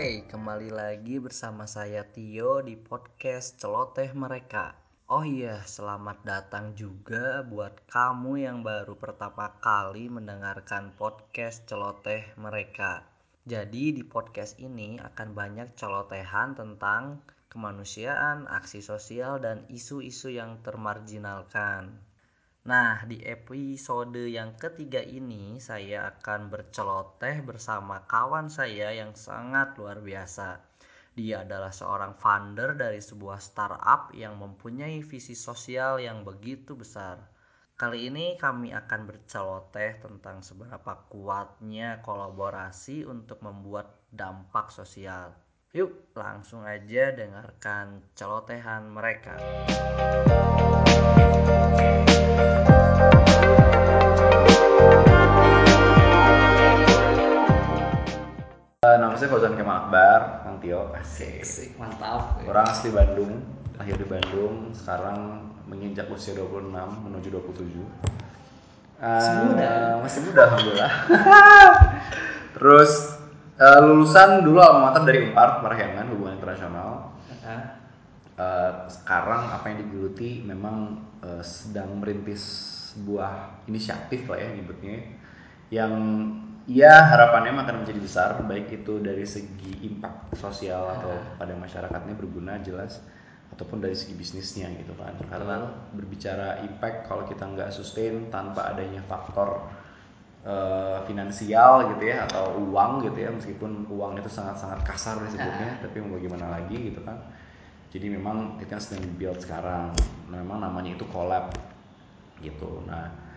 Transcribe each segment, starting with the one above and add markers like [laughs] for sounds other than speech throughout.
Hai, kembali lagi bersama saya Tio di podcast Celoteh Mereka. Oh iya, selamat datang juga buat kamu yang baru pertama kali mendengarkan podcast Celoteh Mereka. Jadi di podcast ini akan banyak celotehan tentang kemanusiaan, aksi sosial, dan isu-isu yang termarginalkan. Nah, di episode yang ketiga ini saya akan berceloteh bersama kawan saya yang sangat luar biasa. Dia adalah seorang founder dari sebuah startup yang mempunyai visi sosial yang begitu besar. Kali ini kami akan berceloteh tentang seberapa kuatnya kolaborasi untuk membuat dampak sosial. Yuk, langsung aja dengarkan celotehan mereka. Uh, nama saya Fauzan Kemal Akbar, Kang Tio. Asik. Asik, mantap. Orang asli Bandung, lahir di Bandung, sekarang menginjak usia 26 menuju 27. Uh, Masih muda. Masih muda, alhamdulillah. [laughs] Terus uh, lulusan dulu alma mater dari Unpar, Parahyangan, Hubungan Internasional. Uh, sekarang apa yang digeluti memang uh, sedang merintis sebuah inisiatif lah ya nyebutnya yang ya harapannya akan menjadi besar baik itu dari segi impact sosial atau pada masyarakatnya berguna jelas ataupun dari segi bisnisnya gitu kan. Karena berbicara impact kalau kita nggak sustain tanpa adanya faktor uh, finansial gitu ya atau uang gitu ya meskipun uang itu sangat-sangat kasar disebutnya tapi mau bagaimana lagi gitu kan. Jadi memang itu yang sedang dibuild sekarang. Nah, memang namanya itu collab gitu. Nah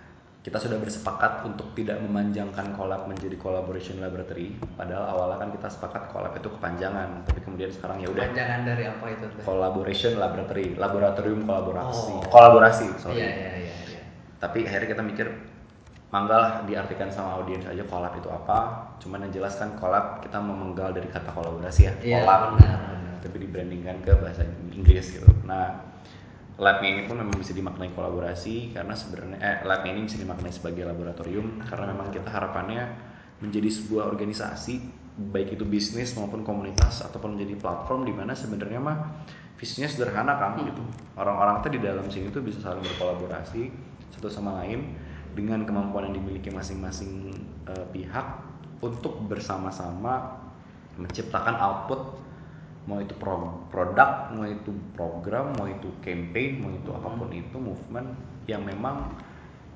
kita sudah bersepakat untuk tidak memanjangkan collab menjadi collaboration laboratory padahal awalnya kan kita sepakat collab itu kepanjangan tapi kemudian sekarang ya udah Jangan dari apa itu? Collaboration laboratory laboratorium kolaborasi Oh. kolaborasi sorry Iya, iya, iya, iya. tapi akhirnya kita mikir manggalah diartikan sama audiens aja collab itu apa cuman yang jelas kan collab kita memenggal dari kata kolaborasi ya Iya, collab benar, benar. tapi dibrandingkan ke bahasa Inggris gitu nah labnya ini pun memang bisa dimaknai kolaborasi karena sebenarnya eh labnya ini bisa dimaknai sebagai laboratorium karena memang kita harapannya menjadi sebuah organisasi baik itu bisnis maupun komunitas ataupun menjadi platform di mana sebenarnya mah visinya sederhana kan gitu. Orang-orang tuh di dalam sini tuh bisa saling berkolaborasi satu sama lain dengan kemampuan yang dimiliki masing-masing eh, pihak untuk bersama-sama menciptakan output mau itu pro- produk, mau itu program, mau itu campaign, mau itu apa pun itu movement yang memang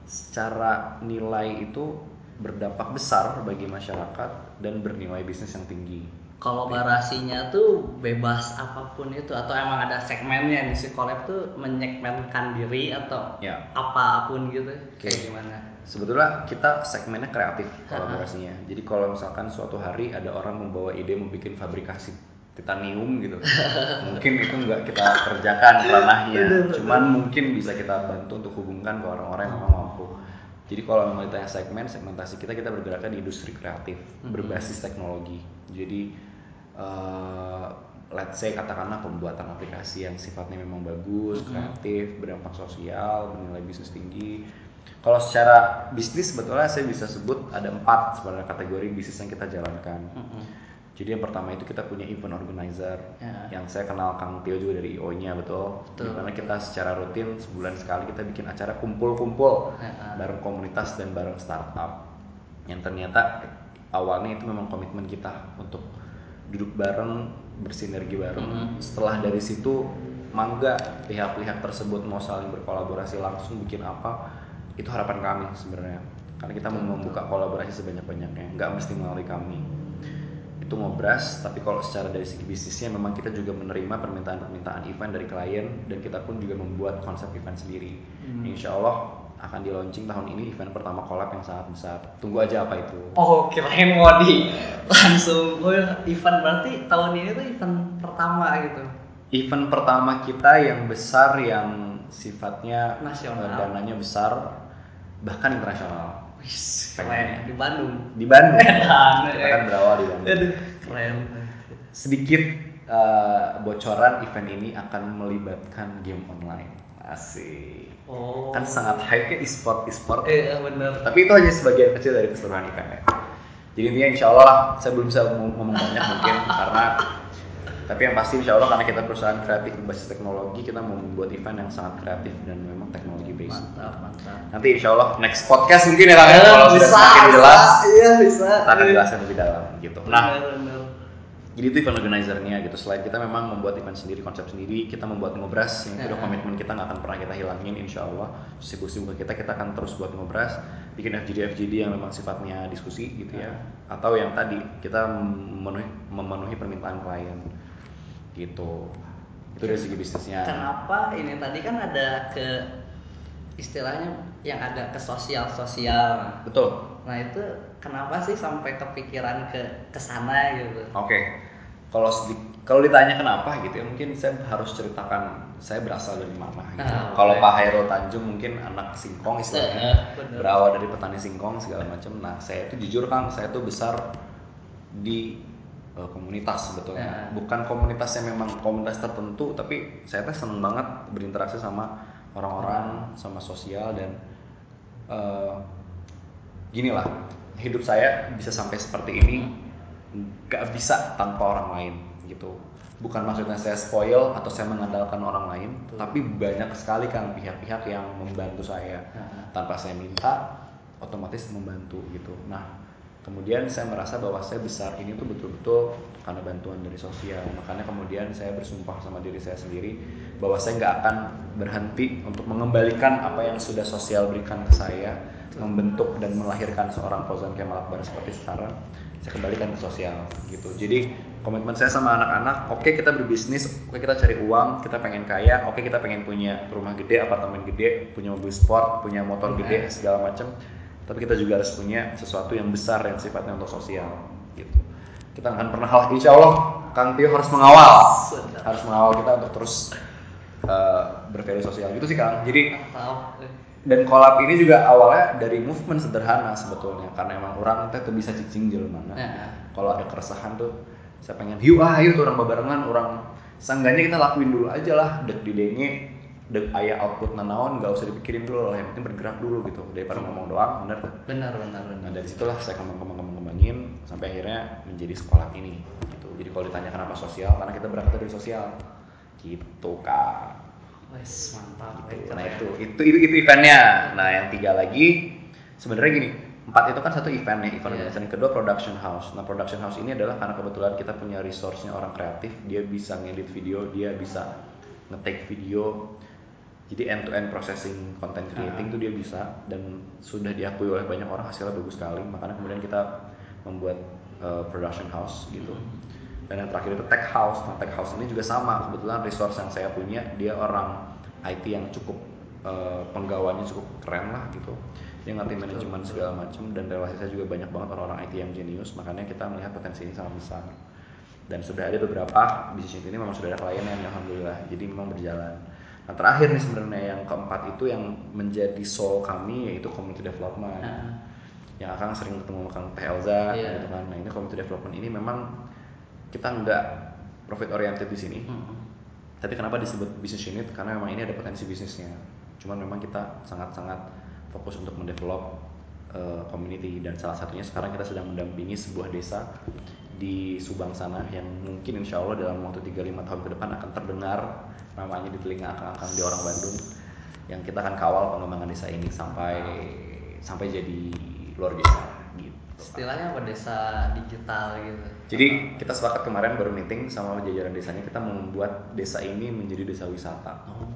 secara nilai itu berdampak besar bagi masyarakat dan bernilai bisnis yang tinggi. Kolaborasinya tuh bebas apa pun itu atau emang ada segmennya nih si collab tuh menyegmenkan diri atau Ya. apa pun gitu Oke. kayak gimana? Sebetulnya kita segmennya kreatif kolaborasinya. Jadi kalau misalkan suatu hari ada orang membawa ide membuat fabrikasi titanium gitu, mungkin itu nggak kita kerjakan ranahnya. Cuman mungkin bisa kita bantu untuk hubungkan ke orang-orang yang memang mampu. Jadi kalau memang ditanya segmen, segmentasi kita kita bergeraknya di industri kreatif berbasis teknologi. Jadi eh, let's say katakanlah pembuatan aplikasi yang sifatnya memang bagus, kreatif, berdampak sosial, bernilai bisnis tinggi. Kalau secara bisnis sebetulnya saya bisa sebut ada empat sebenarnya kategori bisnis yang kita jalankan. Jadi yang pertama itu kita punya event organizer Ya. yang saya kenal Kang Tio juga dari IO-nya betul. Betul. Di mana kita secara rutin sebulan sekali kita bikin acara kumpul-kumpul Ya. bareng komunitas dan bareng startup. Yang ternyata awalnya itu memang komitmen kita untuk duduk bareng bersinergi bareng. Mhm. Setelah dari situ mangga pihak-pihak tersebut mau saling berkolaborasi langsung bikin apa itu harapan kami sebenarnya karena kita mau membuka kolaborasi sebanyak-banyaknya nggak mesti melalui kami itu ngobras tapi kalau secara dari segi bisnisnya memang kita juga menerima permintaan-permintaan event dari klien dan kita pun juga membuat konsep event sendiri. Insya Allah akan di launching tahun ini event pertama collab yang sangat besar. Tunggu aja apa itu. Oh kirain mau di [laughs] langsung gue event berarti tahun ini tuh event pertama gitu. event pertama kita yang besar yang sifatnya Nasional. eh, dananya besar bahkan internasional Wis, keren di Bandung. di Bandung [laughs] kita kan berawal di Bandung Aduh, keren. sedikit eh, bocoran event ini akan melibatkan game online asik Oh. kan sangat hype ya e-sport e-sport Eh bener. tapi itu hanya sebagian kecil dari keseluruhan eventnya jadi intinya insya Allah lah saya belum bisa ngomong banyak mungkin karena tapi yang pasti insya Allah karena kita perusahaan kreatif berbasis teknologi kita mau membuat event yang sangat kreatif dan memang teknologi based. Mantap mantap. Nanti insya Allah next podcast mungkin ya ya. Eh, kalau sudah semakin jelas iya bisa. kita akan jelasin lebih dalam gitu. Nah Bener, bener. jadi itu event organizernya gitu. Selain kita memang membuat event sendiri konsep sendiri kita membuat ngobras yang itu udah Ya. komitmen kita nggak akan pernah kita hilangin insya Allah. Sibuk-sibuk kita kita akan terus buat ngobras bikin FGD FGD yang memang sifatnya diskusi gitu ya. Atau yang tadi kita memenuhi memenuhi permintaan klien gitu itu dari segi bisnisnya kenapa ini tadi kan ada ke istilahnya yang agak ke sosial sosial betul nah itu kenapa sih sampai kepikiran ke ke sana gitu Oke, kalau sedi- kalau ditanya kenapa gitu ya, mungkin saya harus ceritakan saya berasal dari mana. Gitu. Ah, kalau. Pak Hairul Tanjung mungkin anak singkong Eh, istilahnya, bener. berawal dari petani singkong segala macam. Nah, saya itu jujur Kang, saya tuh besar di eh, komunitas sebetulnya. Ya. Bukan komunitas yang memang komunitas tertentu, tapi saya tuh seneng banget berinteraksi sama orang-orang, sama sosial dan eh, gini lah hidup saya bisa sampai seperti ini nggak bisa tanpa orang lain gitu bukan maksudnya saya spoil atau saya mengandalkan orang lain Betul. tapi banyak sekali kan pihak-pihak yang membantu saya Nah, tanpa saya minta otomatis membantu gitu nah kemudian saya merasa bahwa saya besar ini tuh betul-betul karena bantuan dari sosial. Makanya kemudian saya bersumpah sama diri saya sendiri bahwa saya nggak akan berhenti untuk mengembalikan apa yang sudah sosial berikan ke saya membentuk dan melahirkan seorang Fauzan Kemal Akbar seperti sekarang saya kembalikan ke sosial gitu. Jadi komitmen saya sama anak-anak oke kita berbisnis oke kita cari uang kita pengen kaya oke kita pengen punya rumah gede apartemen gede punya mobil sport punya motor gede segala macam tapi kita juga harus punya sesuatu yang besar yang sifatnya untuk sosial gitu. Kita akan pernah kalah. Insya Allah Kang Tio harus mengawal. Sedap. harus mengawal kita untuk terus uh, bervalue sosial. Gitu sih Kang. Jadi dan collab ini juga awalnya dari movement sederhana sebetulnya. Karena emang orang teh tuh bisa cicing jalan mana Nah. kalau ada keresahan tuh saya pengen hiu ah tuh orang babarengan orang seenggaknya kita lakuin dulu aja lah dek di dengi dek ayah output nanaon nggak usah dipikirin dulu lah yang penting bergerak dulu gitu daripada ngomong doang bener tuh benar benar nah benar dari situlah saya kembang kembang kembang kembangin sampai akhirnya menjadi sekolah ini gitu jadi kalau ditanya kenapa sosial karena kita berangkat dari sosial gitu kak wes mantap Gitu. Nah itu, itu itu itu eventnya. Nah yang tiga lagi sebenarnya gini, empat itu kan satu event ya, event Iya. organizer. Yang kedua production house. Nah production house ini adalah karena kebetulan kita punya resource-nya orang kreatif, dia bisa ngedit video, dia bisa nge-take video. Jadi end to end processing content creating itu dia bisa dan sudah diakui oleh banyak orang hasilnya bagus sekali. Makanya kemudian kita membuat uh, production house gitu. Dan yang terakhir itu tech house. Nah, tech house ini juga sama. Kebetulan resource yang saya punya, dia orang IT yang cukup eh, penggawanya cukup keren lah gitu. Dia ngerti manajemen segala macam dan relasi saya juga banyak banget orang-orang IT yang jenius. Makanya kita melihat potensi ini sangat besar. Dan sudah ada beberapa bisnis ini memang sudah ada kliennya yang alhamdulillah. Jadi memang berjalan. Nah terakhir nih sebenarnya yang keempat itu yang menjadi soul kami yaitu community development Nah, yang akan sering ketemu sama Kang Teh Elza Iya. gitu kan. Nah, ini community development ini memang kita nggak profit oriented di sini. mm-mm. Tapi kenapa disebut business unit? Karena memang ini ada potensi bisnisnya. Cuman memang kita sangat-sangat fokus untuk mendevelop uh, community dan salah satunya sekarang kita sedang mendampingi sebuah desa di Subang sana yang mungkin insya Allah dalam waktu 3-5 tahun ke depan akan terdengar namanya di telinga akang-akang di orang Bandung yang kita akan kawal pengembangan desa ini sampai sampai jadi luar biasa gitu. istilahnya apa desa digital gitu Jadi kita sepakat kemarin baru meeting sama jajaran desanya kita membuat desa ini menjadi desa wisata. oh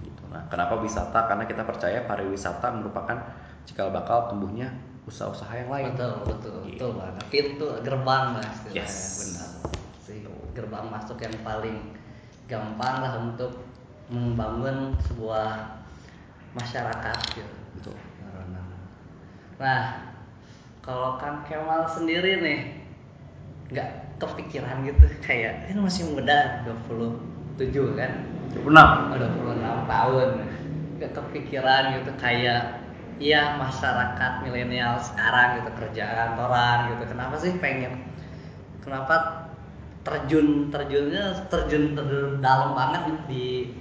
Gitu. Nah, kenapa wisata? Karena kita percaya pariwisata merupakan cikal bakal tumbuhnya usaha-usaha yang lain. betul betul Gitu. betul banget pintu gerbang lah istilahnya Yes. benar sih gerbang masuk yang paling gampang lah untuk membangun sebuah masyarakat gitu Betul. Nah, kalau Kang Kemal sendiri nih nggak kepikiran gitu kayak ini masih muda 27 kan Benar. oh, 26 tahun nggak kepikiran gitu kayak iya masyarakat milenial sekarang gitu kerja kantoran gitu. Kenapa sih pengen kenapa terjun terjunnya terjun terjun dalam banget di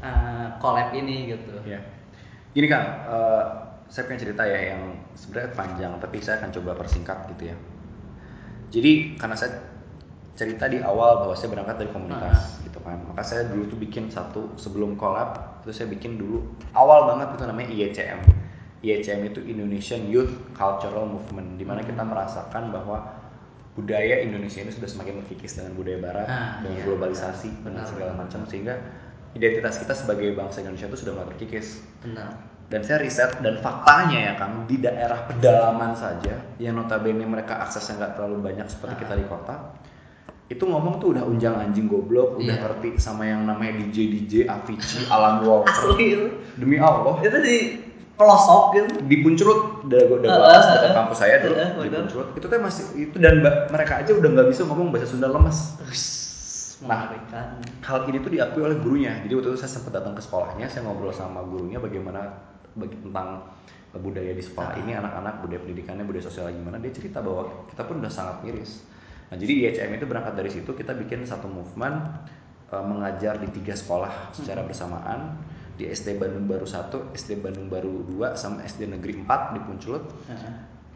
eh, collab ini gitu? Ya. Gini Kang, eh, saya punya cerita ya yang sebenarnya panjang tapi saya akan coba persingkat gitu ya. jadi karena saya cerita di awal bahwa saya berangkat dari komunitas gitu kan. Maka saya dulu tuh bikin satu sebelum collab itu saya bikin dulu awal banget itu namanya IECM IECM itu Indonesian Youth Cultural Movement di mana kita merasakan bahwa budaya Indonesia ini sudah semakin terkikis dengan budaya barat Ah, dengan iya. globalisasi dan Benar, segala benar. macam sehingga identitas kita sebagai bangsa Indonesia itu sudah mulai terkikis benar dan saya riset dan faktanya ya Kang di daerah pedalaman saja yang notabene mereka aksesnya nggak terlalu banyak seperti Ah. kita di kota itu ngomong tuh udah unjang anjing goblok udah Iya. ngerti sama yang namanya DJ DJ Avicii Alan Walker asli demi Allah itu di pelosok gitu. Di Punculut udah gue udah Ah, bahas ah, dekat ah. kampus saya dulu Ah, ah, di benar. Punculut itu tuh masih itu dan mereka aja udah nggak bisa ngomong bahasa Sunda lemes. Nah. hal ini tuh diakui oleh gurunya. Jadi waktu itu saya sempat datang ke sekolahnya saya ngobrol sama gurunya bagaimana bagi tentang budaya di sekolah ini anak-anak budaya pendidikannya budaya sosial gimana. Dia cerita bahwa kita pun udah sangat miris. Nah jadi IHM itu berangkat dari situ kita bikin satu movement eh, mengajar di tiga sekolah secara bersamaan di SD Bandung Baru 1, SD Bandung Baru 2 sama SD Negeri 4 di Punculut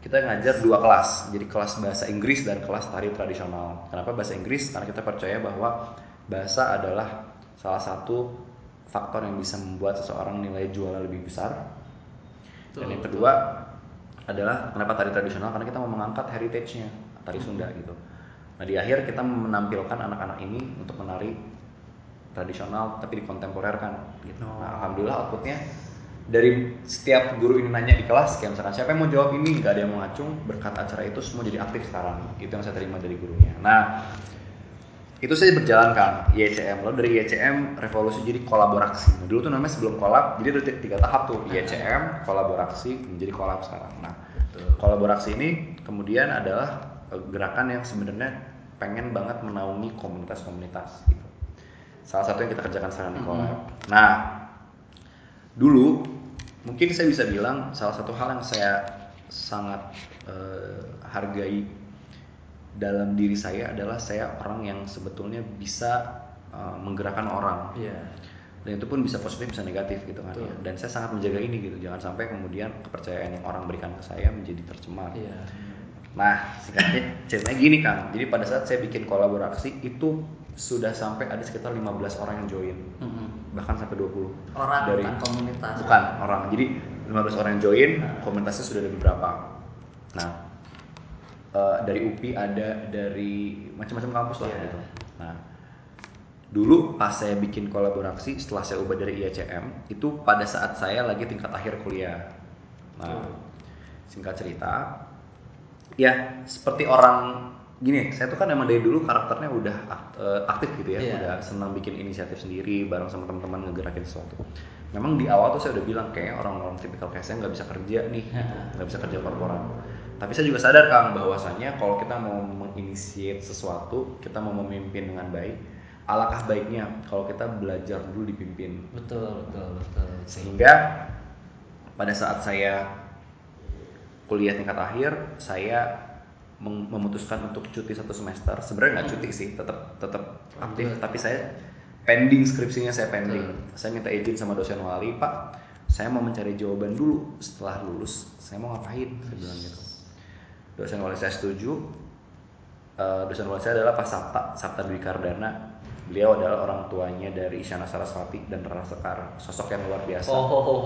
kita ngajar dua kelas jadi kelas bahasa Inggris dan kelas tari tradisional. Kenapa bahasa Inggris? Karena kita percaya bahwa bahasa adalah salah satu faktor yang bisa membuat seseorang nilai jualnya lebih besar. Dan Betul, yang betul. kedua adalah kenapa tari tradisional? Karena kita mau mengangkat heritage-nya tari Sunda gitu. Nah di akhir kita menampilkan anak-anak ini untuk menari tradisional tapi dikontemporerkan gitu. Oh. nah alhamdulillah outputnya dari setiap guru ini nanya di kelas kayak misalkan siapa yang mau jawab ini? Nggak ada yang mau ngacung berkat acara itu semua jadi aktif sekarang. Itu yang saya terima dari gurunya. Nah itu saya berjalan kan IECM lalu dari IECM revolusi jadi kolaborasi. Nah, dulu tuh namanya sebelum kolab jadi ada tiga- tahap tuh. IECM kolaborasi menjadi kolab sekarang. Nah kolaborasi ini kemudian adalah eh, gerakan yang sebenarnya pengen banget menaungi komunitas-komunitas gitu salah satu yang kita kerjakan sekarang di kolab nah dulu mungkin saya bisa bilang salah satu hal yang saya sangat eh, hargai dalam diri saya adalah saya orang yang sebetulnya bisa eh, menggerakkan orang. Iya. Dan itu pun bisa positif bisa negatif gitu kan. Ya. dan saya sangat menjaga ini gitu. Jangan sampai kemudian kepercayaan yang orang berikan ke saya menjadi tercemar. Iya. Nah singkatnya ceritanya gini kang. Jadi pada saat saya bikin kolaborasi itu sudah sampai ada sekitar 15 orang yang join Mm-mm. bahkan sampai 20 orang dari bukan komunitas bukan orang jadi 15 orang yang join Nah. komunitasnya sudah ada beberapa nah eh, dari UPI ada dari macam-macam kampus lah Iya. gitu nah dulu pas saya bikin kolaborasi setelah saya ubah dari IACM itu pada saat saya lagi tingkat akhir kuliah nah Hmm. singkat cerita ya seperti orang gini saya tuh kan emang dari dulu karakternya udah eh, aktif gitu ya. Iya. udah senang bikin inisiatif sendiri bareng sama teman-teman ngegerakin sesuatu. Memang di awal tuh saya udah bilang kayak orang-orang tipikal kayak saya nggak bisa kerja nih gitu. nggak bisa kerja korporat. Tapi saya juga sadar kang bahwasanya kalau kita mau menginisiate sesuatu kita mau memimpin dengan baik alangkah baiknya kalau kita belajar dulu dipimpin. Betul betul betul. Sehingga pada saat saya kuliah tingkat akhir saya memutuskan untuk cuti satu semester. Sebenarnya nggak cuti sih tetap tetap aktif. Betul. tapi saya pending skripsinya saya pending. Betul. saya minta izin sama dosen wali pak saya mau mencari jawaban dulu setelah lulus. Saya mau ngapain? Saya bilang gitu. Dosen wali saya setuju. Eh, dosen wali saya adalah Pak Sabta Sabta Dwi Kardana. Beliau adalah orang tuanya dari Isyana Saraswati dan Rara Sekar. Sosok yang luar biasa. Oh, oh, oh.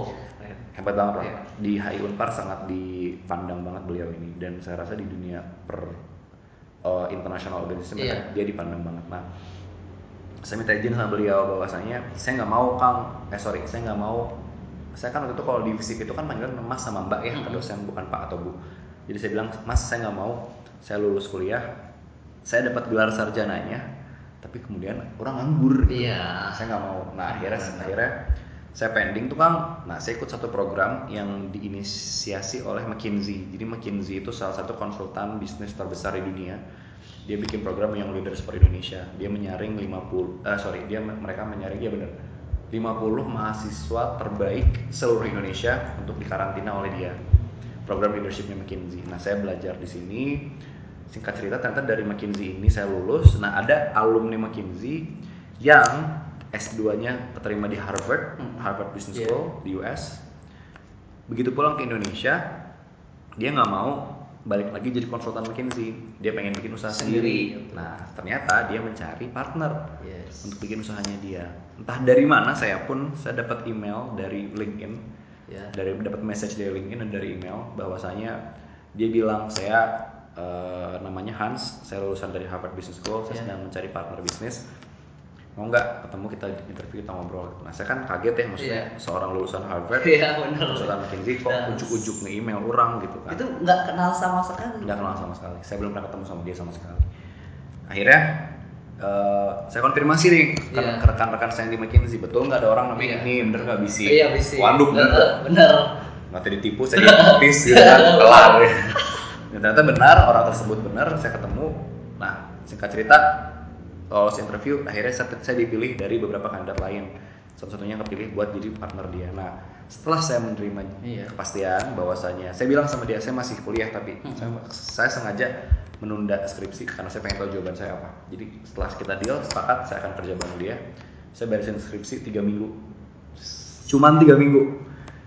Hebat banget lah Iya. di HI Unpar sangat dipandang banget beliau ini. Dan saya rasa di dunia per uh, international organization Iya. dia dipandang banget. Nah saya minta izin sama beliau bahwasanya saya nggak mau kang. Eh sorry saya nggak mau. Saya kan waktu itu kalau di fisik itu kan panggilan mas sama mbak ya ke dosen bukan pak atau bu. Jadi saya bilang mas saya nggak mau. Saya lulus kuliah. Saya dapat gelar sarjananya tapi kemudian orang nganggur gitu. Iya. saya nggak mau. Nah akhirnya Benar. akhirnya saya pending tuh kang. Nah saya ikut satu program yang diinisiasi oleh McKinsey. Jadi McKinsey itu salah satu konsultan bisnis terbesar di dunia. Dia bikin program yang Leaders for Indonesia. Dia menyaring 50 eh sorry dia mereka menyaring ya benar 50 mahasiswa terbaik seluruh Indonesia untuk dikarantina oleh dia. Program leadershipnya McKinsey. Nah saya belajar di sini. Singkat cerita ternyata dari McKinsey ini saya lulus. Nah ada alumni McKinsey yang S2-nya keterima di Harvard Hmm. Harvard Business Iya. School di US begitu pulang ke Indonesia dia nggak mau balik lagi jadi konsultan McKinsey dia pengen bikin usaha Sendiri. sendiri, nah ternyata dia mencari partner Yes. untuk bikin usahanya dia entah dari mana saya pun saya dapat email dari LinkedIn Ya. dari dapat message dari LinkedIn dan dari email bahwasanya dia bilang saya eh, namanya Hans saya lulusan dari Harvard Business School saya Ya. sedang mencari partner bisnis mau nggak ketemu kita interview kita ngobrol nah saya kan kaget ya maksudnya Iya. seorang lulusan Harvard Iya benar. konsultan McKinsey kok Dan- ujuk-ujuk nge-email orang gitu kan Itu nggak kenal sama sekali. nggak kenal sama sekali saya belum pernah ketemu sama dia sama sekali akhirnya eh, saya konfirmasi nih ke, Iya. ke rekan-rekan saya yang di McKinsey betul nggak ada orang namanya Iya. ini bener nggak bisi Iya bisa. waduh bener Bener. bener. nggak tadi ditipu saya ditipu [laughs] gitu kan kelar [laughs] ternyata benar orang tersebut benar saya ketemu nah singkat cerita lolos interview akhirnya saya, saya dipilih dari beberapa kandidat lain. Satu-satunya yang kepilih buat jadi partner dia. Nah setelah saya menerima Iya. kepastian bahwasanya saya bilang sama dia saya masih kuliah tapi Hmm. saya, saya sengaja menunda skripsi karena saya pengen tahu jawaban saya apa. Jadi setelah kita deal sepakat saya akan kerja bareng dia. Saya beresin skripsi tiga minggu. Cuman tiga minggu.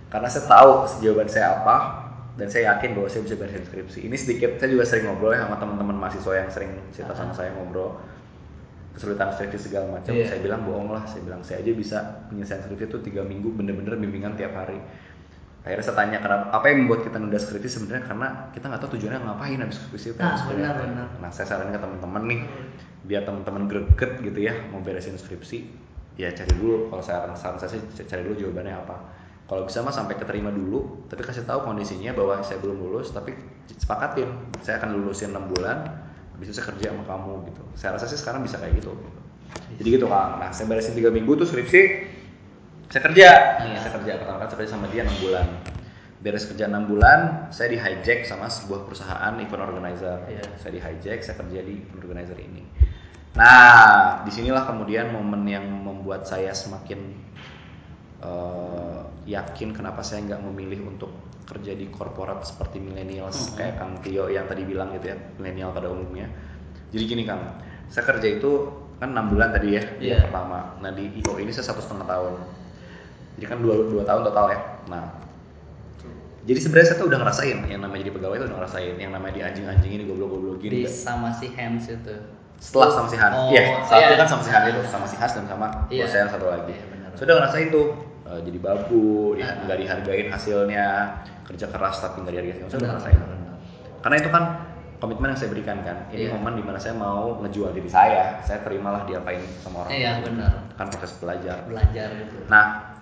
Karena saya tahu jawaban saya apa dan saya yakin bahwa saya bisa beresin skripsi. Ini sedikit saya juga sering ngobrol ya sama teman-teman mahasiswa yang sering cerita sama saya ngobrol kesulitan skripsi segala macam. Iya. saya bilang bohong lah saya bilang saya aja bisa menyelesaikan skripsi itu tiga minggu bener-bener bimbingan tiap hari. Akhirnya saya tanya kenapa apa yang membuat kita nunda skripsi sebenarnya? Karena kita nggak tahu tujuannya ngapain habis skripsi itu Nah, benar, benar. nah saya saranin ke teman-teman nih biar teman-teman greget gitu ya mau beresin skripsi ya cari dulu. Kalau saran saran saya sih cari dulu jawabannya apa. Kalau bisa mah sampai keterima dulu tapi kasih tahu kondisinya bahwa saya belum lulus tapi sepakatin saya akan lulusin 6 bulan habis itu saya kerja sama kamu gitu saya rasa sih sekarang bisa kayak gitu, gitu. jadi gitu kang nah saya beresin tiga minggu tuh skripsi saya kerja Iya. saya kerja pertama kali saya kerja sama dia 6 bulan beres kerja 6 bulan saya di hijack sama sebuah perusahaan event organizer Iya. saya di hijack saya kerja di event organizer ini nah di sinilah kemudian momen yang membuat saya semakin eh, yakin kenapa saya nggak memilih untuk kerja di korporat seperti millennials Mhm. kayak Kang Tio yang tadi bilang gitu ya milenial pada umumnya jadi gini Kang saya kerja itu kan enam bulan tadi ya Iya. yang pertama nah di IO ini saya satu setengah tahun jadi kan dua, dua tahun total ya nah jadi sebenarnya saya tuh udah ngerasain yang namanya jadi pegawai itu udah ngerasain yang namanya di anjing-anjingin di goblok-goblokin Di nggak- sama si Hans itu. setelah sama si Han Oh, iya saat itu iya. kan sama si Han itu sama si Has dan sama Iya. bos saya yang satu lagi Iya, benar. saya udah ngerasain tuh eh, jadi babu di- Ah. nggak dihargain hasilnya kerja keras tapi nggak dihargain saya udah ngerasain karena itu kan komitmen yang saya berikan kan ini Iya. momen di mana saya mau ngejual diri saya saya terimalah diapain sama orang Iya benar. kan proses belajar Belajar gitu. Nah,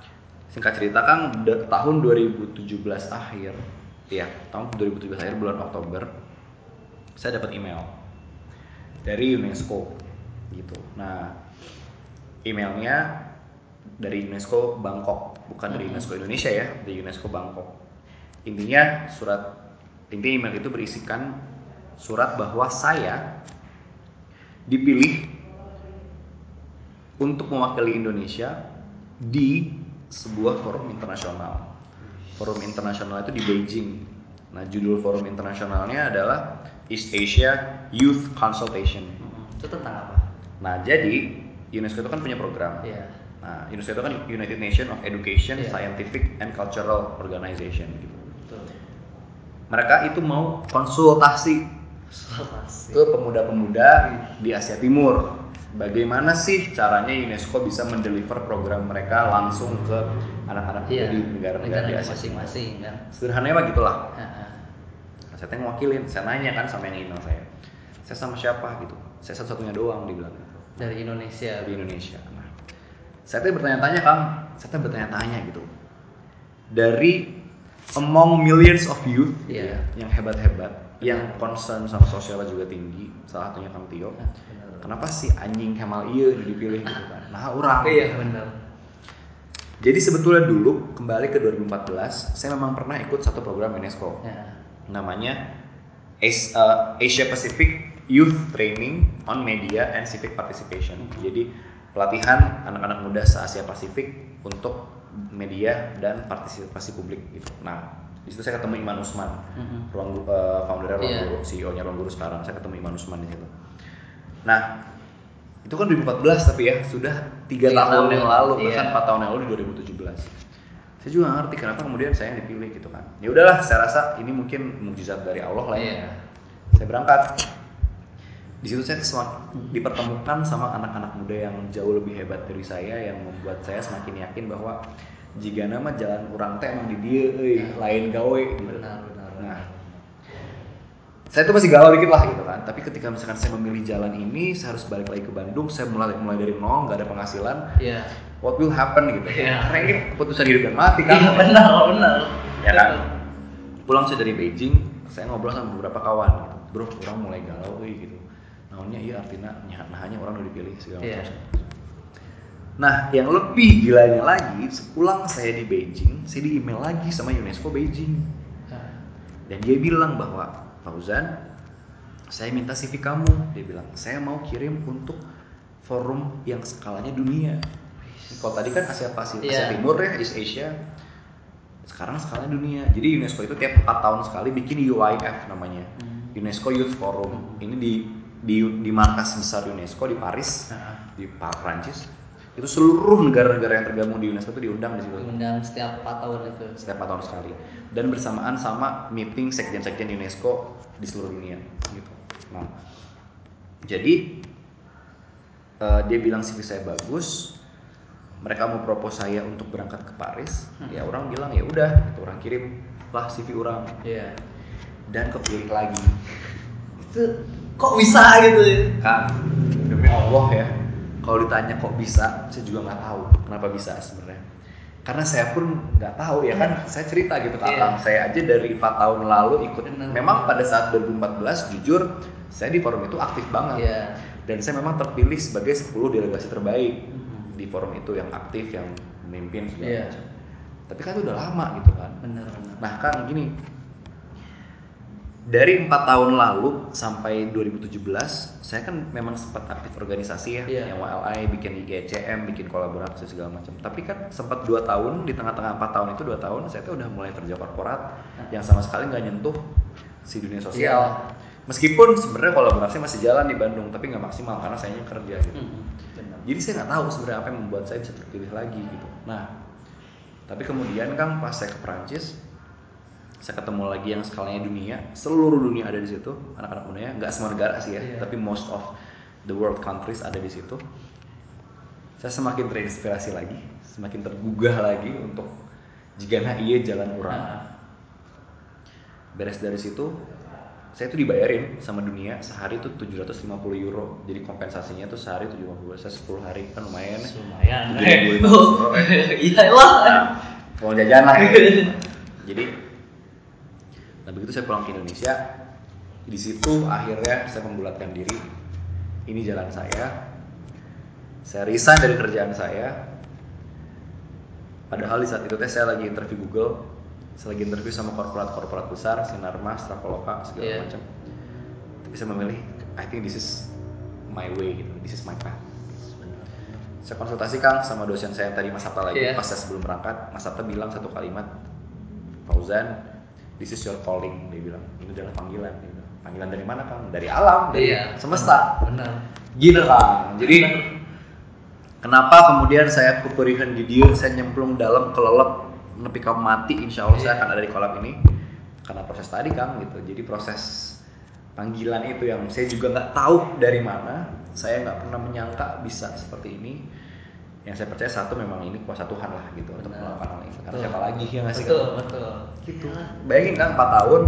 singkat cerita kan tahun 2017 akhir, ya tahun 2017 akhir bulan Oktober, saya dapat email dari UNESCO gitu. Nah, emailnya dari UNESCO Bangkok, bukan dari Mhm. UNESCO Indonesia ya, dari UNESCO Bangkok. Intinya surat inti email itu berisikan surat bahwa saya dipilih untuk mewakili Indonesia di sebuah forum internasional. Forum internasional itu di Beijing. Nah, judul forum internasionalnya adalah East Asia Youth Consultation. Mm-mm. Itu tentang apa? Nah, jadi UNESCO itu kan punya program. Iya. Nah, UNESCO itu kan United Nations of Education, Iya. Scientific and Cultural Organization gitu. Betul. Mereka itu mau konsultasi Konsultasi. ke pemuda-pemuda di Asia Timur. Bagaimana sih caranya UNESCO bisa mendeliver program mereka langsung ke anak-anak Iya. di negara-negara di Asia masing-masing kan. Sederhananya mah gitulah. Nah, saya tanya ngewakilin, saya nanya kan sama yang email saya. Saya sama siapa gitu? Saya satu-satunya doang dibilang gitu. Dari Indonesia. Di Indonesia. Nah, saya tuh bertanya-tanya Kang, saya tuh bertanya-tanya gitu. Dari among millions of youth Iya. ya, yang hebat-hebat, yang concern sama sosialnya juga tinggi, salah satunya Kang Tio. Ah, benar. Kenapa sih anjing Kemal iya dipilih gitu kan? Nah, orang. Iya benar. Jadi sebetulnya dulu kembali ke 2014, saya memang pernah ikut satu program UNESCO. Ya. Namanya uh, Asia Pacific Youth Training on Media and Civic Participation. Jadi pelatihan anak-anak muda se Asia Pasifik untuk media dan partisipasi publik gitu. Nah, di situ saya ketemu Iman Usman, Mhm. ruang Gu- uh, foundernya Ruang Iya. Guru, CEO-nya Ruang Guru sekarang. Saya ketemu Iman Usman di situ. Nah, itu kan 2014 tapi ya sudah tiga tahun, tahun, yang lalu iya. bahkan empat tahun yang lalu di 2017. saya juga nggak ngerti kenapa kemudian saya yang dipilih gitu kan ya udahlah saya rasa ini mungkin mukjizat dari Allah lah ya Iya. saya berangkat di situ saya dipertemukan sama anak-anak muda yang jauh lebih hebat dari saya yang membuat saya semakin yakin bahwa jika nama jalan orang teh emang di dia euy, lain gawe gitu. benar benar Nah, saya tuh masih galau dikit lah gitu kan. Tapi ketika misalkan saya memilih jalan ini, saya harus balik lagi ke Bandung. Saya mulai mulai dari nol, nggak ada penghasilan. iya What will happen gitu? Iya. Karena ini keputusan hidup dan mati kan. iya benar benar Ya kan? Pulang saya dari Beijing, saya ngobrol sama beberapa kawan. Bro, orang mulai galau, gitu. Naonnya iya artinya hanya orang udah dipilih segala Iya. macam. Nah, yang lebih gilanya lagi, sepulang saya di Beijing, saya di email lagi sama UNESCO Beijing. Dan dia bilang bahwa Fauzan, saya minta CV kamu. Dia bilang, saya mau kirim untuk forum yang skalanya dunia. Kalau tadi kan Asia Pasifik, Asia Iya. Timur ya, East Asia. Sekarang skalanya dunia. Jadi UNESCO itu tiap 4 tahun sekali bikin UIF namanya. Hmm. UNESCO Youth Forum. Ini di di di markas besar UNESCO di Paris, Nah, di Prancis. Itu seluruh negara-negara yang tergabung di UNESCO itu diundang di situ. Diundang setiap 4 tahun itu. Setiap 4 tahun sekali. Dan bersamaan sama meeting sekjen-sekjen UNESCO di seluruh dunia gitu. Nah, jadi eh, dia bilang CV saya bagus, mereka mau propose saya untuk berangkat ke Paris, ya orang bilang ya udah, gitu. Orang kirim lah CV orang. Iya. Dan kepilih lagi. itu kok bisa gitu ya Kak, demi Allah ya, kalau ditanya kok bisa, saya juga nggak tahu kenapa bisa sebenarnya. Karena saya pun nggak tahu ya kan, saya cerita gitu ke Iya. Akang, saya aja dari 4 tahun lalu ikut. Benar. Memang pada saat 2014 jujur, saya di forum itu aktif banget. Iya. Dan saya memang terpilih sebagai 10 delegasi terbaik Mhm. di forum itu yang aktif, yang memimpin segala Iya. macam. Tapi kan itu udah lama gitu kan. benar Nah kan gini, dari empat tahun lalu sampai 2017, saya kan memang sempat aktif organisasi ya, Iya. yang WLI, bikin IGCM, bikin kolaborasi segala macam. Tapi kan sempat dua tahun di tengah-tengah empat tahun itu dua tahun, saya tuh udah mulai kerja korporat yang sama sekali nggak nyentuh si dunia sosial. Iya. Meskipun sebenarnya kolaborasi masih jalan di Bandung, tapi nggak maksimal karena saya kerja gitu. Benar Jadi saya nggak tahu sebenarnya apa yang membuat saya bisa terpilih lagi gitu. Nah, tapi kemudian kan pas saya ke Prancis, saya ketemu lagi yang skalanya dunia, seluruh dunia ada di situ, anak-anak mudanya, nggak semua negara sih ya, Iya. tapi most of the world countries ada di situ. Saya semakin terinspirasi lagi, semakin tergugah lagi untuk jika nah iya jalan kurang. Nah, Beres dari situ, saya tuh dibayarin sama dunia sehari tuh 750 euro. Jadi kompensasinya tuh sehari 750 saya 10 hari kan lumayan ya. lumayan ya. [laughs] iya lah Mau jajan lah ya. [laughs] Jadi nah begitu saya pulang ke Indonesia, di situ akhirnya saya membulatkan diri. Ini jalan saya. Saya resign dari kerjaan saya. Padahal di saat itu teh saya lagi interview Google, saya lagi interview sama korporat-korporat besar, Sinarmas, Traveloka, segala Iya. macam. Tapi saya memilih, I think this is my way gitu, this is my path. Saya konsultasi Kang sama dosen saya yang tadi Mas Sabta lagi Iya. pas saya sebelum berangkat, Mas Sabta bilang satu kalimat, Fauzan, this is your calling, dia bilang. Ini adalah panggilan. Dia bilang. Panggilan dari mana Kang? Dari alam, dari iya semesta. benar Gini Kang. Jadi kenapa kemudian saya keperihan di dia, saya nyemplung dalam kelelep nepi kamu mati, insya Allah saya Iya. akan ada di kolam ini karena proses tadi Kang gitu. Jadi proses panggilan itu yang saya juga nggak tahu dari mana, saya nggak pernah menyangka bisa seperti ini. Yang saya percaya satu memang ini kuasa Tuhan lah gitu untuk Benar. melakukan hal ini. Karena Betul. siapa lagi yang ngasih betul Kang? betul. Gitu. Bayangin kan 4 tahun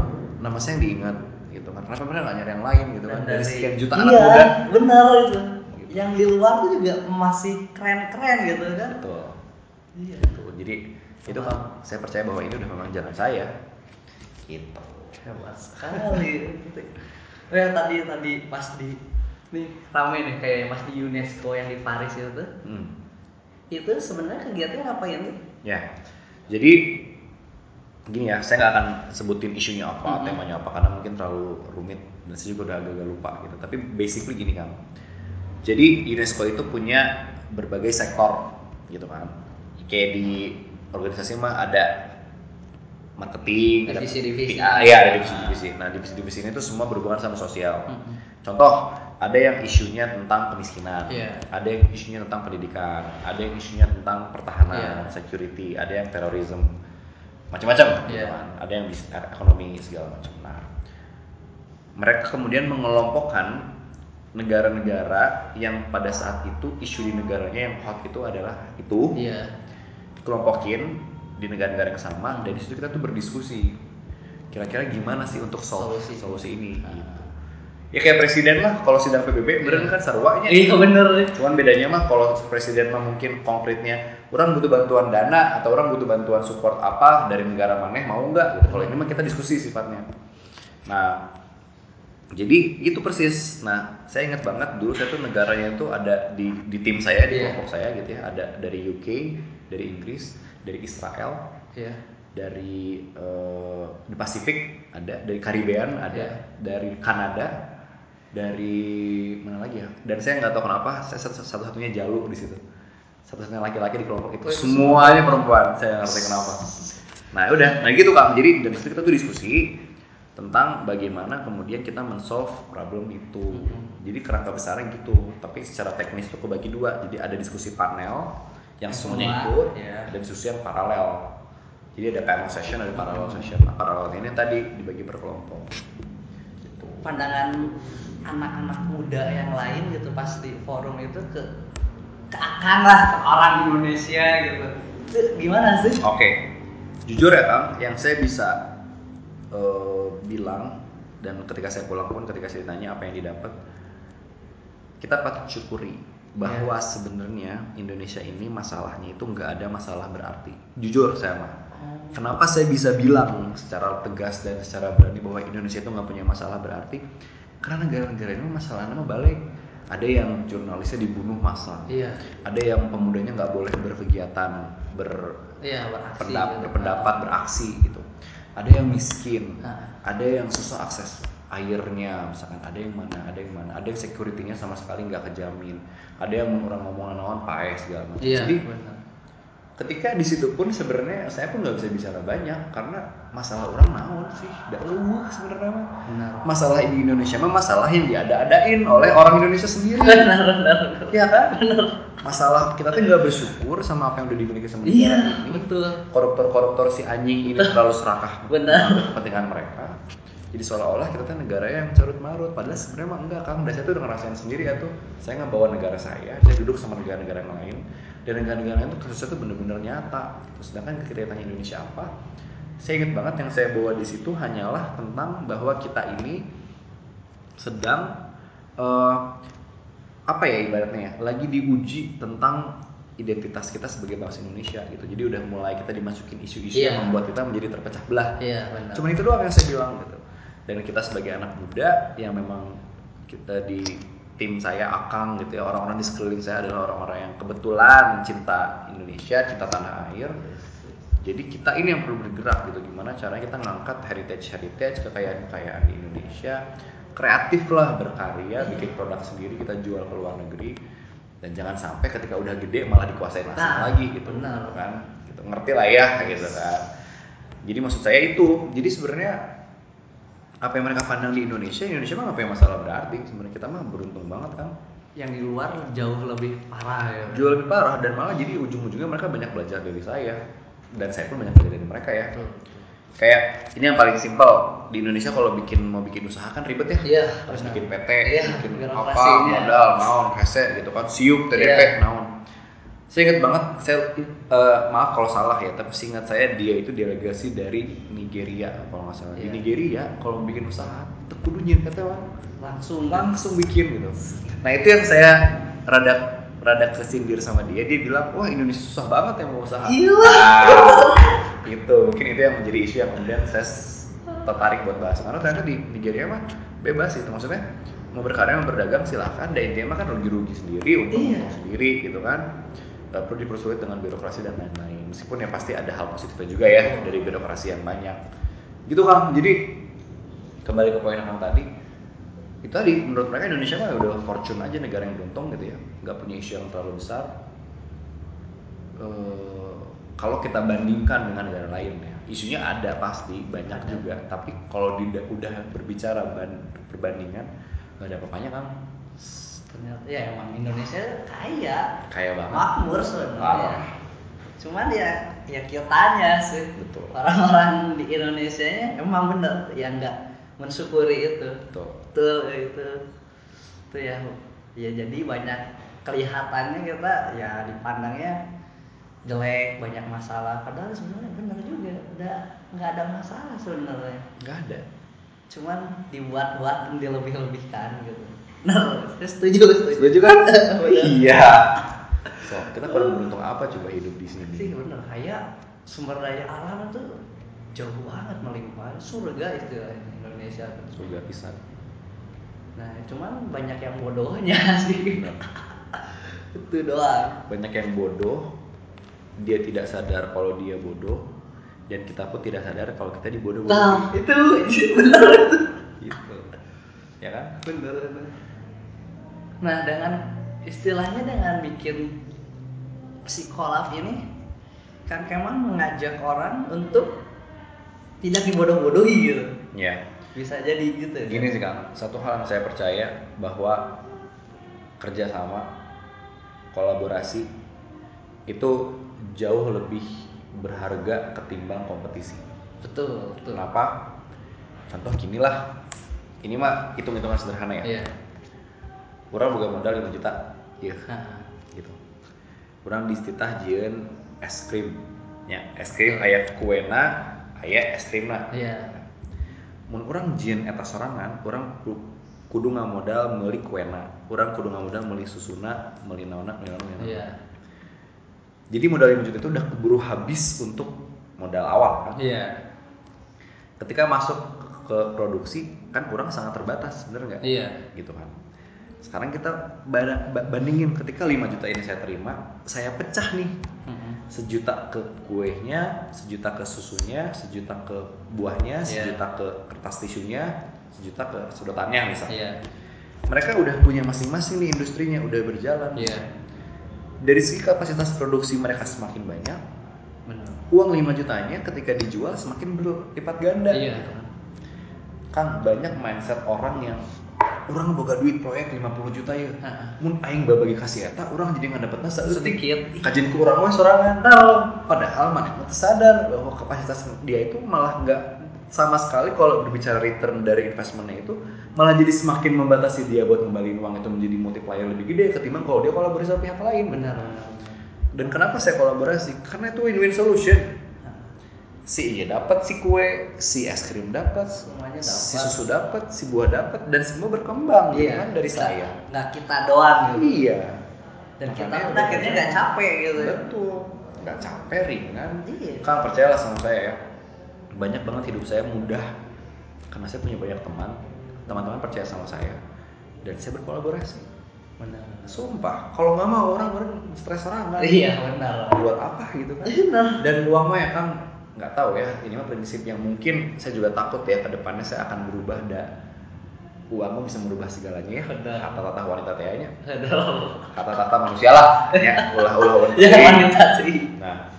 nama saya yang diingat gitu kan. Kenapa bener nggak nyari yang lain gitu kan? Dari sekian juta iya, anak muda. benar itu. Yang di luar tuh juga masih keren-keren gitu kan. Betul. Iya. Gitu. Jadi itu kan saya percaya bahwa ini udah memang jalan saya. Gitu. Hebat sekali. Oh ya tadi tadi pas di nih rame nih kayak pas di UNESCO yang di Paris itu tuh. Hmm. Itu sebenarnya kegiatannya ngapain tuh ya jadi gini ya saya nggak akan sebutin isunya apa Mhm. temanya apa karena mungkin terlalu rumit dan saya juga udah agak-agak lupa gitu tapi basically gini kan jadi UNESCO itu punya berbagai sektor gitu kan kayak di organisasi mah ada marketing, Divisi-divisi. ada PR, ya ada divisi-divisi. Nah divisi-divisi ini tuh semua berhubungan sama sosial. Mhm. Contoh ada yang isunya tentang kemiskinan, Iya. ada yang isunya tentang pendidikan, ada yang isunya tentang pertahanan, Iya. security, ada yang terorisme, macam-macam, gitu Iya. kan. ada yang bis- ekonomi segala macam. Nah, mereka kemudian mengelompokkan negara-negara yang pada saat itu isu di negaranya yang hot itu adalah itu Iya. kelompokin di negara-negara yang sama dan di situ kita tuh berdiskusi kira-kira gimana sih untuk solve Solusi. solusi, ini Ah. gitu. Ya kayak presiden lah kalau sidang PBB beneran kan sarwanya Iya bener. cuman bedanya mah kalau presiden mah mungkin konkretnya orang butuh bantuan dana atau orang butuh bantuan support apa dari negara maneh mau nggak gitu kalau ini mah kita diskusi sifatnya nah jadi itu persis nah saya ingat banget dulu saya tuh negaranya itu ada di di tim saya di Iya. kelompok saya gitu ya ada dari UK dari Inggris dari Israel Iya. dari eh, di Pasifik ada dari Caribbean ada Iya. dari Kanada dari mana lagi ya? Dan saya nggak tahu kenapa saya satu satunya jalu di situ. Satu-satunya laki-laki di kelompok itu. Itu semuanya perempuan saya nggak ngerti kenapa. Nah udah. Nah gitu kang jadi dari situ kita tuh diskusi tentang bagaimana kemudian kita men-solve problem itu. Mhm. jadi kerangka besarnya gitu. Tapi secara teknis tuh kebagi dua. Jadi ada diskusi panel yang semuanya Semua, ikut ya. ada diskusi yang paralel. Jadi ada panel session ada parallel session. Nah paralel ini tadi dibagi per kelompok. Pandangan anak-anak muda yang lain gitu pas di forum itu ke ke akan lah ke orang Indonesia gitu. Itu gimana sih? oke jujur ya kang yang saya bisa eh, bilang dan ketika saya pulang pun ketika saya ditanya apa yang didapat kita patut syukuri bahwa sebenarnya Indonesia ini masalahnya itu nggak ada masalah berarti jujur saya mah Kenapa saya bisa bilang secara tegas dan secara berani bahwa Indonesia itu nggak punya masalah berarti? Karena negara-negara ini masalahnya mah balik. Ada yang jurnalisnya dibunuh massa. Iya. Ada yang pemudanya nggak boleh berkegiatan, Iya beraksi. berpendap- gitu. berpendapat, beraksi gitu. Ada yang miskin, Ah. ada yang susah akses airnya, misalkan ada yang mana, ada yang mana, ada yang security-nya sama sekali nggak kejamin, ada yang orang ngomong naon pae segala macam. Iya. Jadi benar. Ketika di situ pun sebenarnya saya pun nggak bisa bicara banyak karena masalah orang naon sih tidak luweh sebenarnya mah. Benar. masalah di Indonesia mah masalah yang diada-adain oleh orang Indonesia sendiri Benar benar. benar. ya kan masalah kita tuh nggak bersyukur sama apa yang udah dimiliki sama negara Iya ini betul. koruptor-koruptor si anjing ini terlalu serakah Benar. kepentingan mereka jadi seolah-olah kita tuh negara yang carut marut padahal sebenarnya mah enggak kang dan saya tuh udah ngerasain sendiri ya tuh saya ngebawa negara saya saya duduk sama negara-negara yang lain dan negara-negara lain tuh kasusnya tuh bener-bener nyata gitu. sedangkan ditanya Indonesia apa saya ingat banget yang saya bawa di situ hanyalah tentang bahwa kita ini sedang eh, apa ya ibaratnya ya lagi diuji tentang identitas kita sebagai bangsa Indonesia gitu jadi udah mulai kita dimasukin isu-isu Iya. yang membuat kita menjadi terpecah belah Iya benar. Cuman itu doang yang saya bilang gitu. Dan kita sebagai anak muda yang memang kita di tim saya Akang gitu ya. Orang-orang di sekeliling saya adalah orang-orang yang kebetulan cinta Indonesia, cinta tanah air. Jadi kita ini yang perlu bergerak gitu. Gimana caranya kita ngangkat heritage heritage kekayaan-kekayaan di Indonesia. Kreatif lah berkarya bikin produk sendiri kita jual ke luar negeri. Dan jangan sampai ketika udah gede malah dikuasain asing Nah, lagi gitu. benar. kan? Gitu. Ngerti lah ya gitu kan. Jadi maksud saya itu. Jadi sebenarnya apa yang mereka pandang di Indonesia? Indonesia mah nggak punya masalah berarti. Sebenarnya kita mah beruntung banget kan Yang di luar jauh lebih parah ya. jual lebih parah dan malah jadi ujung-ujungnya mereka banyak belajar dari saya. Dan saya pun banyak belajar dari mereka ya. Betul. kayak ini yang paling simpel. Di Indonesia kalau bikin mau bikin usaha kan ribet ya. Iya, harus benar. bikin PT Iya, bikin apa modal naon hese gitu kan. Siup TDP Iya. naon saya ingat banget saya eh, maaf kalau salah ya tapi seingat saya dia itu delegasi dari Nigeria kalau nggak salah. Di Iya. Nigeria kalau bikin usaha tekudu nyin kata. Langsung. Langsung bikin gitu. Nah itu yang saya rada rada kesindir sama dia. Dia bilang wah Indonesia susah banget yang mau usaha. Gila. Nah, itu mungkin itu yang menjadi isu yang kemudian saya tertarik buat bahas. Karena ternyata di Nigeria mah bebas itu. Maksudnya mau berkarya mau berdagang silahkan. Dan intinya mah kan rugi-rugi sendiri untung Iya. untung sendiri gitu kan Gak perlu dipersulit dengan birokrasi dan lain-lain. Meskipun ya pasti ada hal positifnya juga ya dari birokrasi yang banyak. Gitu kang. Jadi kembali ke poin yang tadi itu tadi menurut mereka Indonesia mah udah fortune aja negara yang beruntung gitu ya. Nggak punya isu yang terlalu besar. Eh, kalau kita bandingkan dengan negara lain ya isunya ada pasti banyak juga. Tapi kalau udah berbicara ban- perbandingan nggak ada apa-apanya kan ternyata ya emang Indonesia kaya. Kaya banget. Makmur sebenarnya. Parah. cuman ya ya kitanya sih. Betul. orang-orang di Indonesia nya emang bener ya nggak mensyukuri itu. Betul. tuh itu. Itu ya ya jadi banyak kelihatannya kita ya dipandangnya jelek banyak masalah. Padahal sebenarnya bener juga udah nggak ada masalah sebenarnya. Nggak ada. Cuman dibuat-buat dilebih-lebihkan gitu nah saya setuju setuju. Setuju kan? [laughs] Iya. So kita kurang beruntung apa coba hidup di sini? Sih bener. Kayak sumber daya alam itu jauh banget melimpah. Surga istilahnya Indonesia. Surga pisan. Nah cuman banyak yang bodohnya [laughs] sih. Bener. itu doang. Banyak yang bodoh dia tidak sadar kalau dia bodoh dan kita pun tidak sadar kalau kita dibodoh nah itu [laughs] bener. Itu gitu. Ya kan? Bener bener. Nah dengan istilahnya dengan bikin psikolab ini kan Kemal mengajak orang untuk tidak dibodoh-bodohi gitu. Ya bisa jadi gitu. Gini sih kang. Satu hal yang saya percaya bahwa kerjasama kolaborasi itu jauh lebih berharga ketimbang kompetisi. Betul betul. Kenapa? Contoh gini lah ini mah hitung hitungan sederhana ya. Iya orang bukan modal 5 juta. Iya. [laughs] Gitu. Orang distitah jieun es krim. Ya es krim aya kuena aya es krim lah. Iya. Mun orang jieun eta sorangan orang ku- kudu ngamodal meuli kuena. Orang kudu ngamodal meuli susuna meuli naonna meuli naonna. iya. jadi modal 5 juta itu udah keburu habis untuk modal awal kan? Iya. Ketika masuk ke produksi kan kurang sangat terbatas bener nggak? Iya. Gitu kan sekarang kita bandingin ketika 5 juta ini saya terima saya pecah nih. Mm-mm. sejuta ke kuenya sejuta ke susunya sejuta ke buahnya Iya. sejuta ke kertas tisunya sejuta ke sedotannya misalnya. Iya. Mereka udah punya masing-masing nih industrinya udah berjalan. Iya. Dari segi kapasitas produksi mereka semakin banyak benar. uang 5 jutanya ketika dijual semakin berlipat ganda. Kan. Kang banyak mindset orang yang orang boga duit proyek 50 juta ya Heeh. mun aing babagi kasih eta orang jadi nggak dapet nasa Sedikit. kajian ke orang mah sorangan. Nah, padahal mana mah teu sadar bahwa kapasitas dia itu malah nggak sama sekali kalau berbicara return dari investmentnya itu malah jadi semakin membatasi dia buat ngembaliin uang itu menjadi multiplier lebih gede ketimbang kalau dia kolaborasi sama pihak lain. Benar benar. Dan kenapa saya kolaborasi? Karena itu win-win solution si iya dapat si kue si es krim dapat Semuanya si dapat. susu dapat si buah dapat dan semua berkembang gitu kan dari Nggak- saya. nggak kita doang gitu. Iya. Dan kita Makanya pun akhirnya nggak capek gitu. Betul. Nggak capek ringan. Iya. kan percayalah sama saya ya. Banyak banget hidup saya mudah. Karena saya punya banyak teman. Teman-teman percaya sama saya. Dan saya berkolaborasi. Benar. Sumpah kalau nggak mau orang orang stres serangan iya benar. Buat apa gitu kan? Benar dan uang mah ya kan nggak tahu ya. Ini mah prinsip yang mungkin saya juga takut ya ke depannya saya akan berubah dan uang mah bisa merubah segalanya ya. Benar. kata tata wanita tehnya aduh kata tata manusia lah. Ya ulah ulah wanita. Ya teh. wanita sih. Nah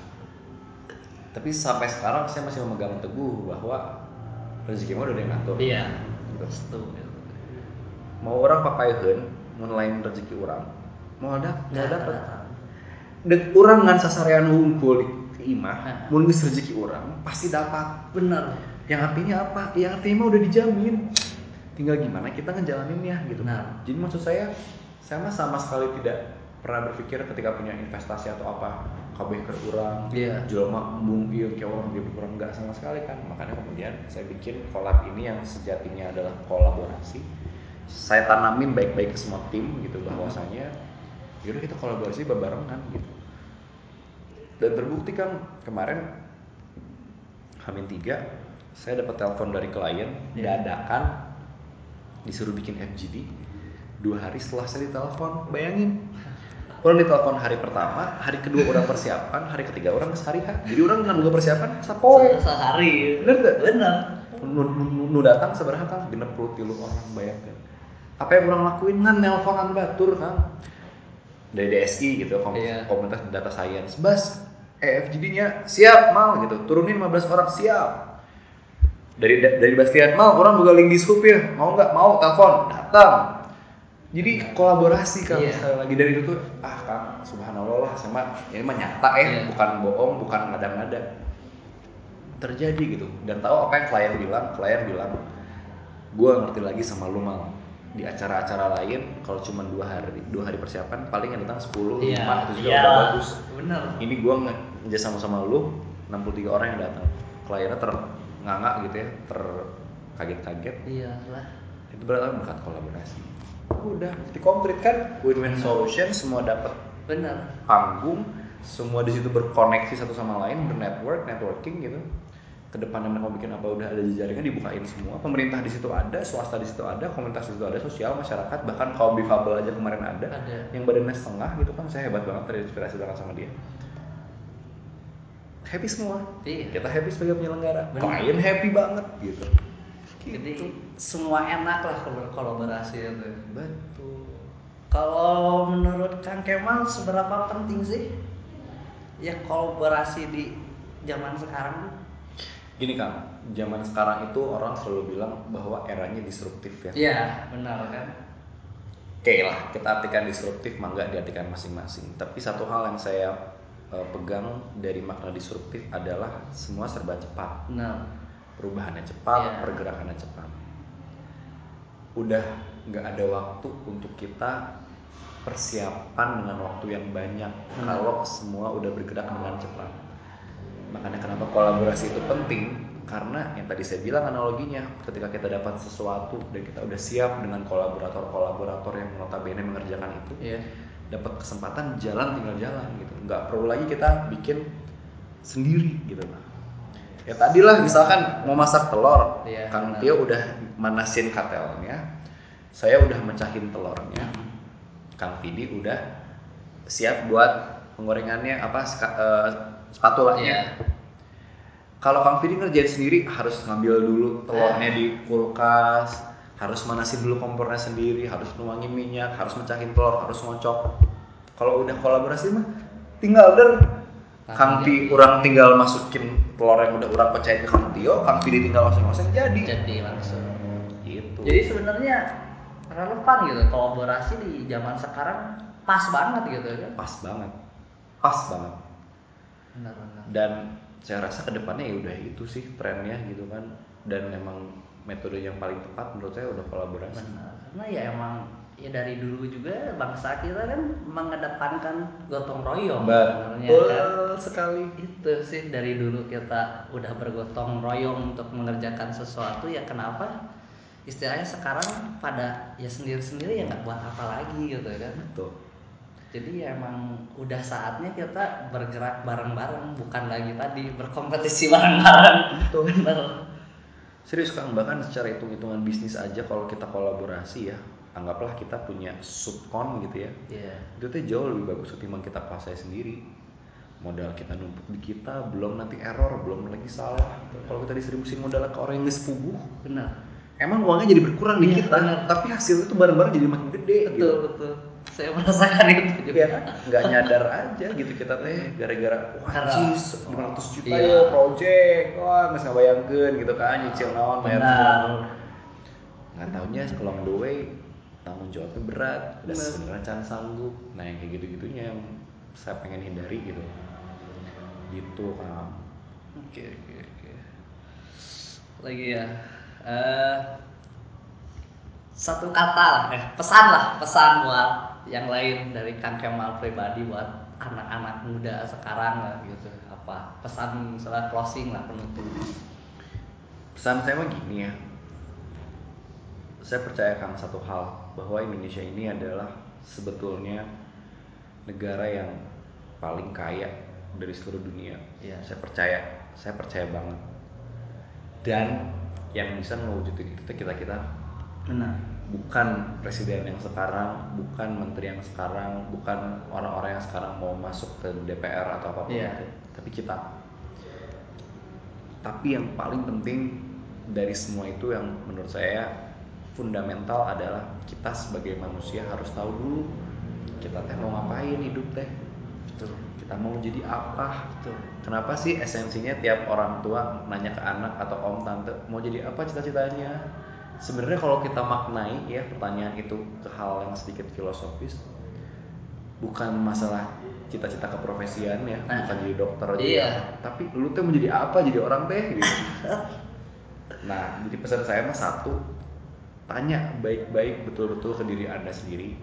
tapi sampai sekarang saya masih memegang teguh bahwa rezeki mah udah yang ngatur. Iya. Gitu. mau orang pakai hen mau lain rezeki orang mau ada nggak dapat dan orang ngan sasarean di di imah mun geus rezeki orang pasti dapat. Benar. Yang artinya apa? Yang artinya mah udah dijamin. Tinggal gimana kita ngejalaninnya gitu. Nah. jadi maksud saya saya mah sama sekali tidak pernah berpikir ketika punya investasi atau apa kabeh ke orang Iya. jual mah embung ieu kayak orang dia berkurang enggak sama sekali kan. Makanya kemudian saya bikin collab ini yang sejatinya adalah kolaborasi. Saya tanamin baik-baik ke semua tim gitu bahwasanya yaudah kita kolaborasi bebarengan gitu dan terbukti kan kemarin Hamin 3 saya dapat telepon dari klien Iya. dadakan disuruh bikin FGD dua hari setelah saya ditelepon bayangin. Orang ditelepon hari pertama hari kedua orang persiapan hari ketiga orang ke hari H jadi orang nggak persiapan sapoe sehari. Bener nggak? benar nu, nu, nu- nu datang seberapa kan genep puluh tilu orang bayangkan. Apa yang orang lakuin? Kan nelponan batur kan dari DSI gitu kom- Iya. komunitas data science. Bas EFGD nya siap mal gitu. Turunin 15 orang siap. Dari dari Bastian mal orang buka link di Scoop ya. Mau nggak? Mau telepon datang. Jadi kolaborasi kan sekali lagi dari itu tuh ah kang subhanallah lah sama ini mah nyata ya Iya. bukan bohong bukan ngada-ngada. Terjadi gitu. Dan tahu apa yang klien bilang? Klien bilang gue ngerti lagi sama lu mal di acara-acara lain kalau cuma dua hari dua hari persiapan paling yang datang 10 Iya. 5 itu juga Iya. udah bagus. Bener. ini gue nge sama sama lu 63 orang yang datang. Kliennya ternganga gitu ya terkaget-kaget. Iya lah. itu berarti berkat kolaborasi. Udah jadi komplit kan? Win-win solution semua dapat Bener. panggung semua di situ berkoneksi satu sama lain bernetwork networking gitu. Ke depannya mereka mau bikin apa udah ada jaringan dibukain semua. Pemerintah di situ ada swasta di situ ada komunitas di situ ada sosial masyarakat bahkan kaum difabel aja kemarin ada, Ada. yang badannya setengah gitu kan saya hebat banget terinspirasi banget sama dia happy semua Iya. kita happy sebagai penyelenggara klien happy banget gitu Jadi Gitu. semua enak lah kalau kolaborasi itu. betul Kalau menurut Kang Kemal seberapa penting sih ya kolaborasi di zaman sekarang? Gini Kang, zaman sekarang itu orang selalu bilang bahwa eranya disruptif ya. Iya, benar kan? Oke lah, kita artikan disruptif, mangga diartikan masing-masing. Tapi satu hal yang saya eh, pegang dari makna disruptif adalah semua serba cepat. Benar. Perubahannya cepat, Iya. pergerakannya cepat. Udah nggak ada waktu untuk kita persiapan dengan waktu yang banyak Benar. kalau semua udah bergerak dengan cepat. Makanya kenapa kolaborasi itu penting karena yang tadi saya bilang analoginya ketika kita dapat sesuatu dan kita udah siap dengan kolaborator-kolaborator yang notabene mengerjakan itu Iya. Dapat kesempatan jalan tinggal jalan gitu nggak perlu lagi kita bikin sendiri gitu lah ya tadilah misalkan mau masak telur Iya, Kang. Tio udah manasin katelnya saya udah mecahin telurnya Kang Pidi udah siap buat penggorengannya apa ska- eh, spatulanya Iya. kalau Kang Pidi ngerjain sendiri harus ngambil dulu telurnya di kulkas harus manasin dulu kompornya sendiri harus nuangin minyak harus mecahin telur harus ngocok. Kalau udah kolaborasi mah tinggal der. Kang Langsung Pi orang tinggal masukin telur yang udah orang pecahin ke Kang Tio Kang Pidi tinggal masing-masing jadi. Jadi langsung. gitu. Jadi sebenarnya relevan gitu kolaborasi di zaman sekarang pas banget gitu kan? pas banget. Pas banget. Benar benar. dan saya rasa ke depannya ya udah itu sih trennya gitu kan. Dan memang metode yang paling tepat menurut saya udah kolaborasi Benar. Karena ya emang ya dari dulu juga bangsa kita kan mengedepankan gotong royong betul kan. sekali Itu sih dari dulu kita udah bergotong royong untuk mengerjakan sesuatu ya kenapa istilahnya sekarang pada ya sendiri-sendiri ya nggak buat apa lagi gitu kan. betul Jadi ya emang udah saatnya kita bergerak bareng-bareng bukan lagi tadi berkompetisi [laughs] bareng-bareng. Betul. Bener. Serius kang bahkan secara hitung-hitungan bisnis aja kalau kita kolaborasi ya anggaplah kita punya subkon gitu ya Iya. itu tuh jauh lebih bagus ketimbang kita kuasai sendiri modal kita numpuk di kita belum nanti error belum lagi salah kalau kita distribusi modal ke orang yang nggak sepupuh Benar. emang uangnya jadi berkurang di Iya, kita benar. tapi hasilnya tuh bareng-bareng jadi makin gede Betul gitu betul. Saya merasakan itu juga. ya nggak nyadar aja gitu kita teh gara-gara wah cis 500 juta Iya. ya project wah nggak ngebayangkeun gitu kan nyicil naon bayar semua. nggak taunya along the way tanggung jawabnya berat Benar. sebenarnya can sanggup nah yang kayak gitu gitunya yang saya pengen hindari gitu gitu kan Oke oke oke. Lagi ya. eh satu kata lah, eh, pesan lah, pesan buat yang lain dari Kang Kemal pribadi buat anak-anak muda sekarang lah gitu. Apa pesan misalnya closing lah penutup. pesan saya mah gini ya saya percayakan satu hal bahwa Indonesia ini adalah sebetulnya negara yang paling kaya dari seluruh dunia Iya. saya percaya saya percaya banget dan yang bisa mewujudin itu kita kita Benar. Bukan presiden yang sekarang bukan menteri yang sekarang bukan orang-orang yang sekarang mau masuk ke DPR atau apa pun Iya. itu tapi kita tapi yang paling penting dari semua itu yang menurut saya fundamental adalah kita sebagai manusia harus tahu dulu kita teh mau ngapain hidup teh Betul. kita mau jadi apa Betul. kenapa sih esensinya tiap orang tua nanya ke anak atau om tante mau jadi apa cita-citanya sebenarnya kalau kita maknai ya pertanyaan itu ke hal yang sedikit filosofis bukan masalah cita-cita keprofesian ya Nah, bukan jadi dokter iya. tapi lu tuh menjadi apa jadi orang teh gitu. Nah jadi pesan saya mah satu tanya baik-baik betul-betul ke diri anda sendiri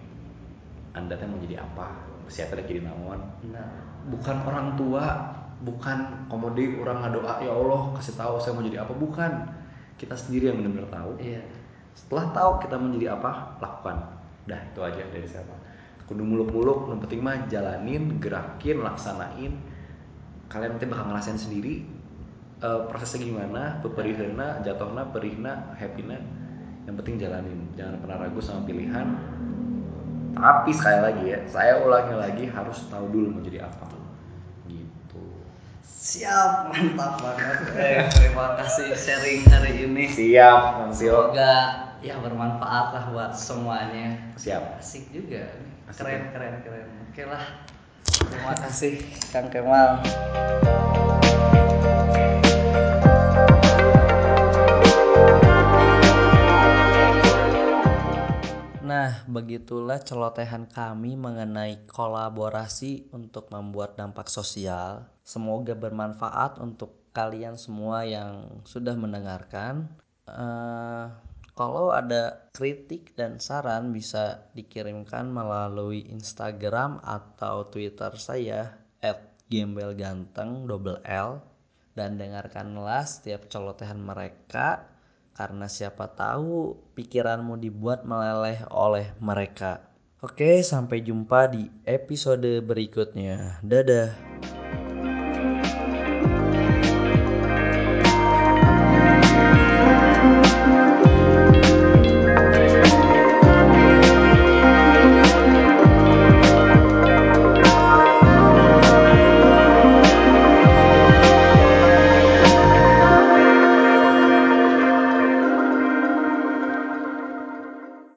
anda tuh mau jadi apa? Siapa yang jadi naon? Nah, bukan orang tua bukan komodi orang ngadoa ya Allah kasih tahu saya mau jadi apa. Bukan kita sendiri yang benar-benar tahu. Iya. setelah tahu kita mau jadi apa lakukan. Dah itu aja dari saya Pak. kudu muluk-muluk yang penting mah jalanin gerakin laksanain. Kalian nanti bakal ngerasain sendiri eh, prosesnya gimana peperihna jatuhna perihna happyna. Yang penting jalanin. Jangan pernah ragu sama pilihan. Tapi sekali lagi ya saya ulangi lagi harus tahu dulu mau jadi apa Siap, mantap banget. [laughs] Eh, terima kasih sharing hari ini. siap Bang Tio Semoga ya bermanfaat lah buat semuanya. siap Asik juga. Asik Keren, ya? keren, keren. Oke lah. Terima kasih Kang Kemal. Nah, begitulah celotehan kami mengenai kolaborasi untuk membuat dampak sosial. Semoga bermanfaat untuk kalian semua yang sudah mendengarkan. Eh, kalau ada kritik dan saran bisa dikirimkan melalui Instagram atau Twitter saya @gembelganteng double L dan dengarkanlah setiap celotehan mereka karena siapa tahu pikiranmu dibuat meleleh oleh mereka. Oke, sampai jumpa di episode berikutnya. Dadah.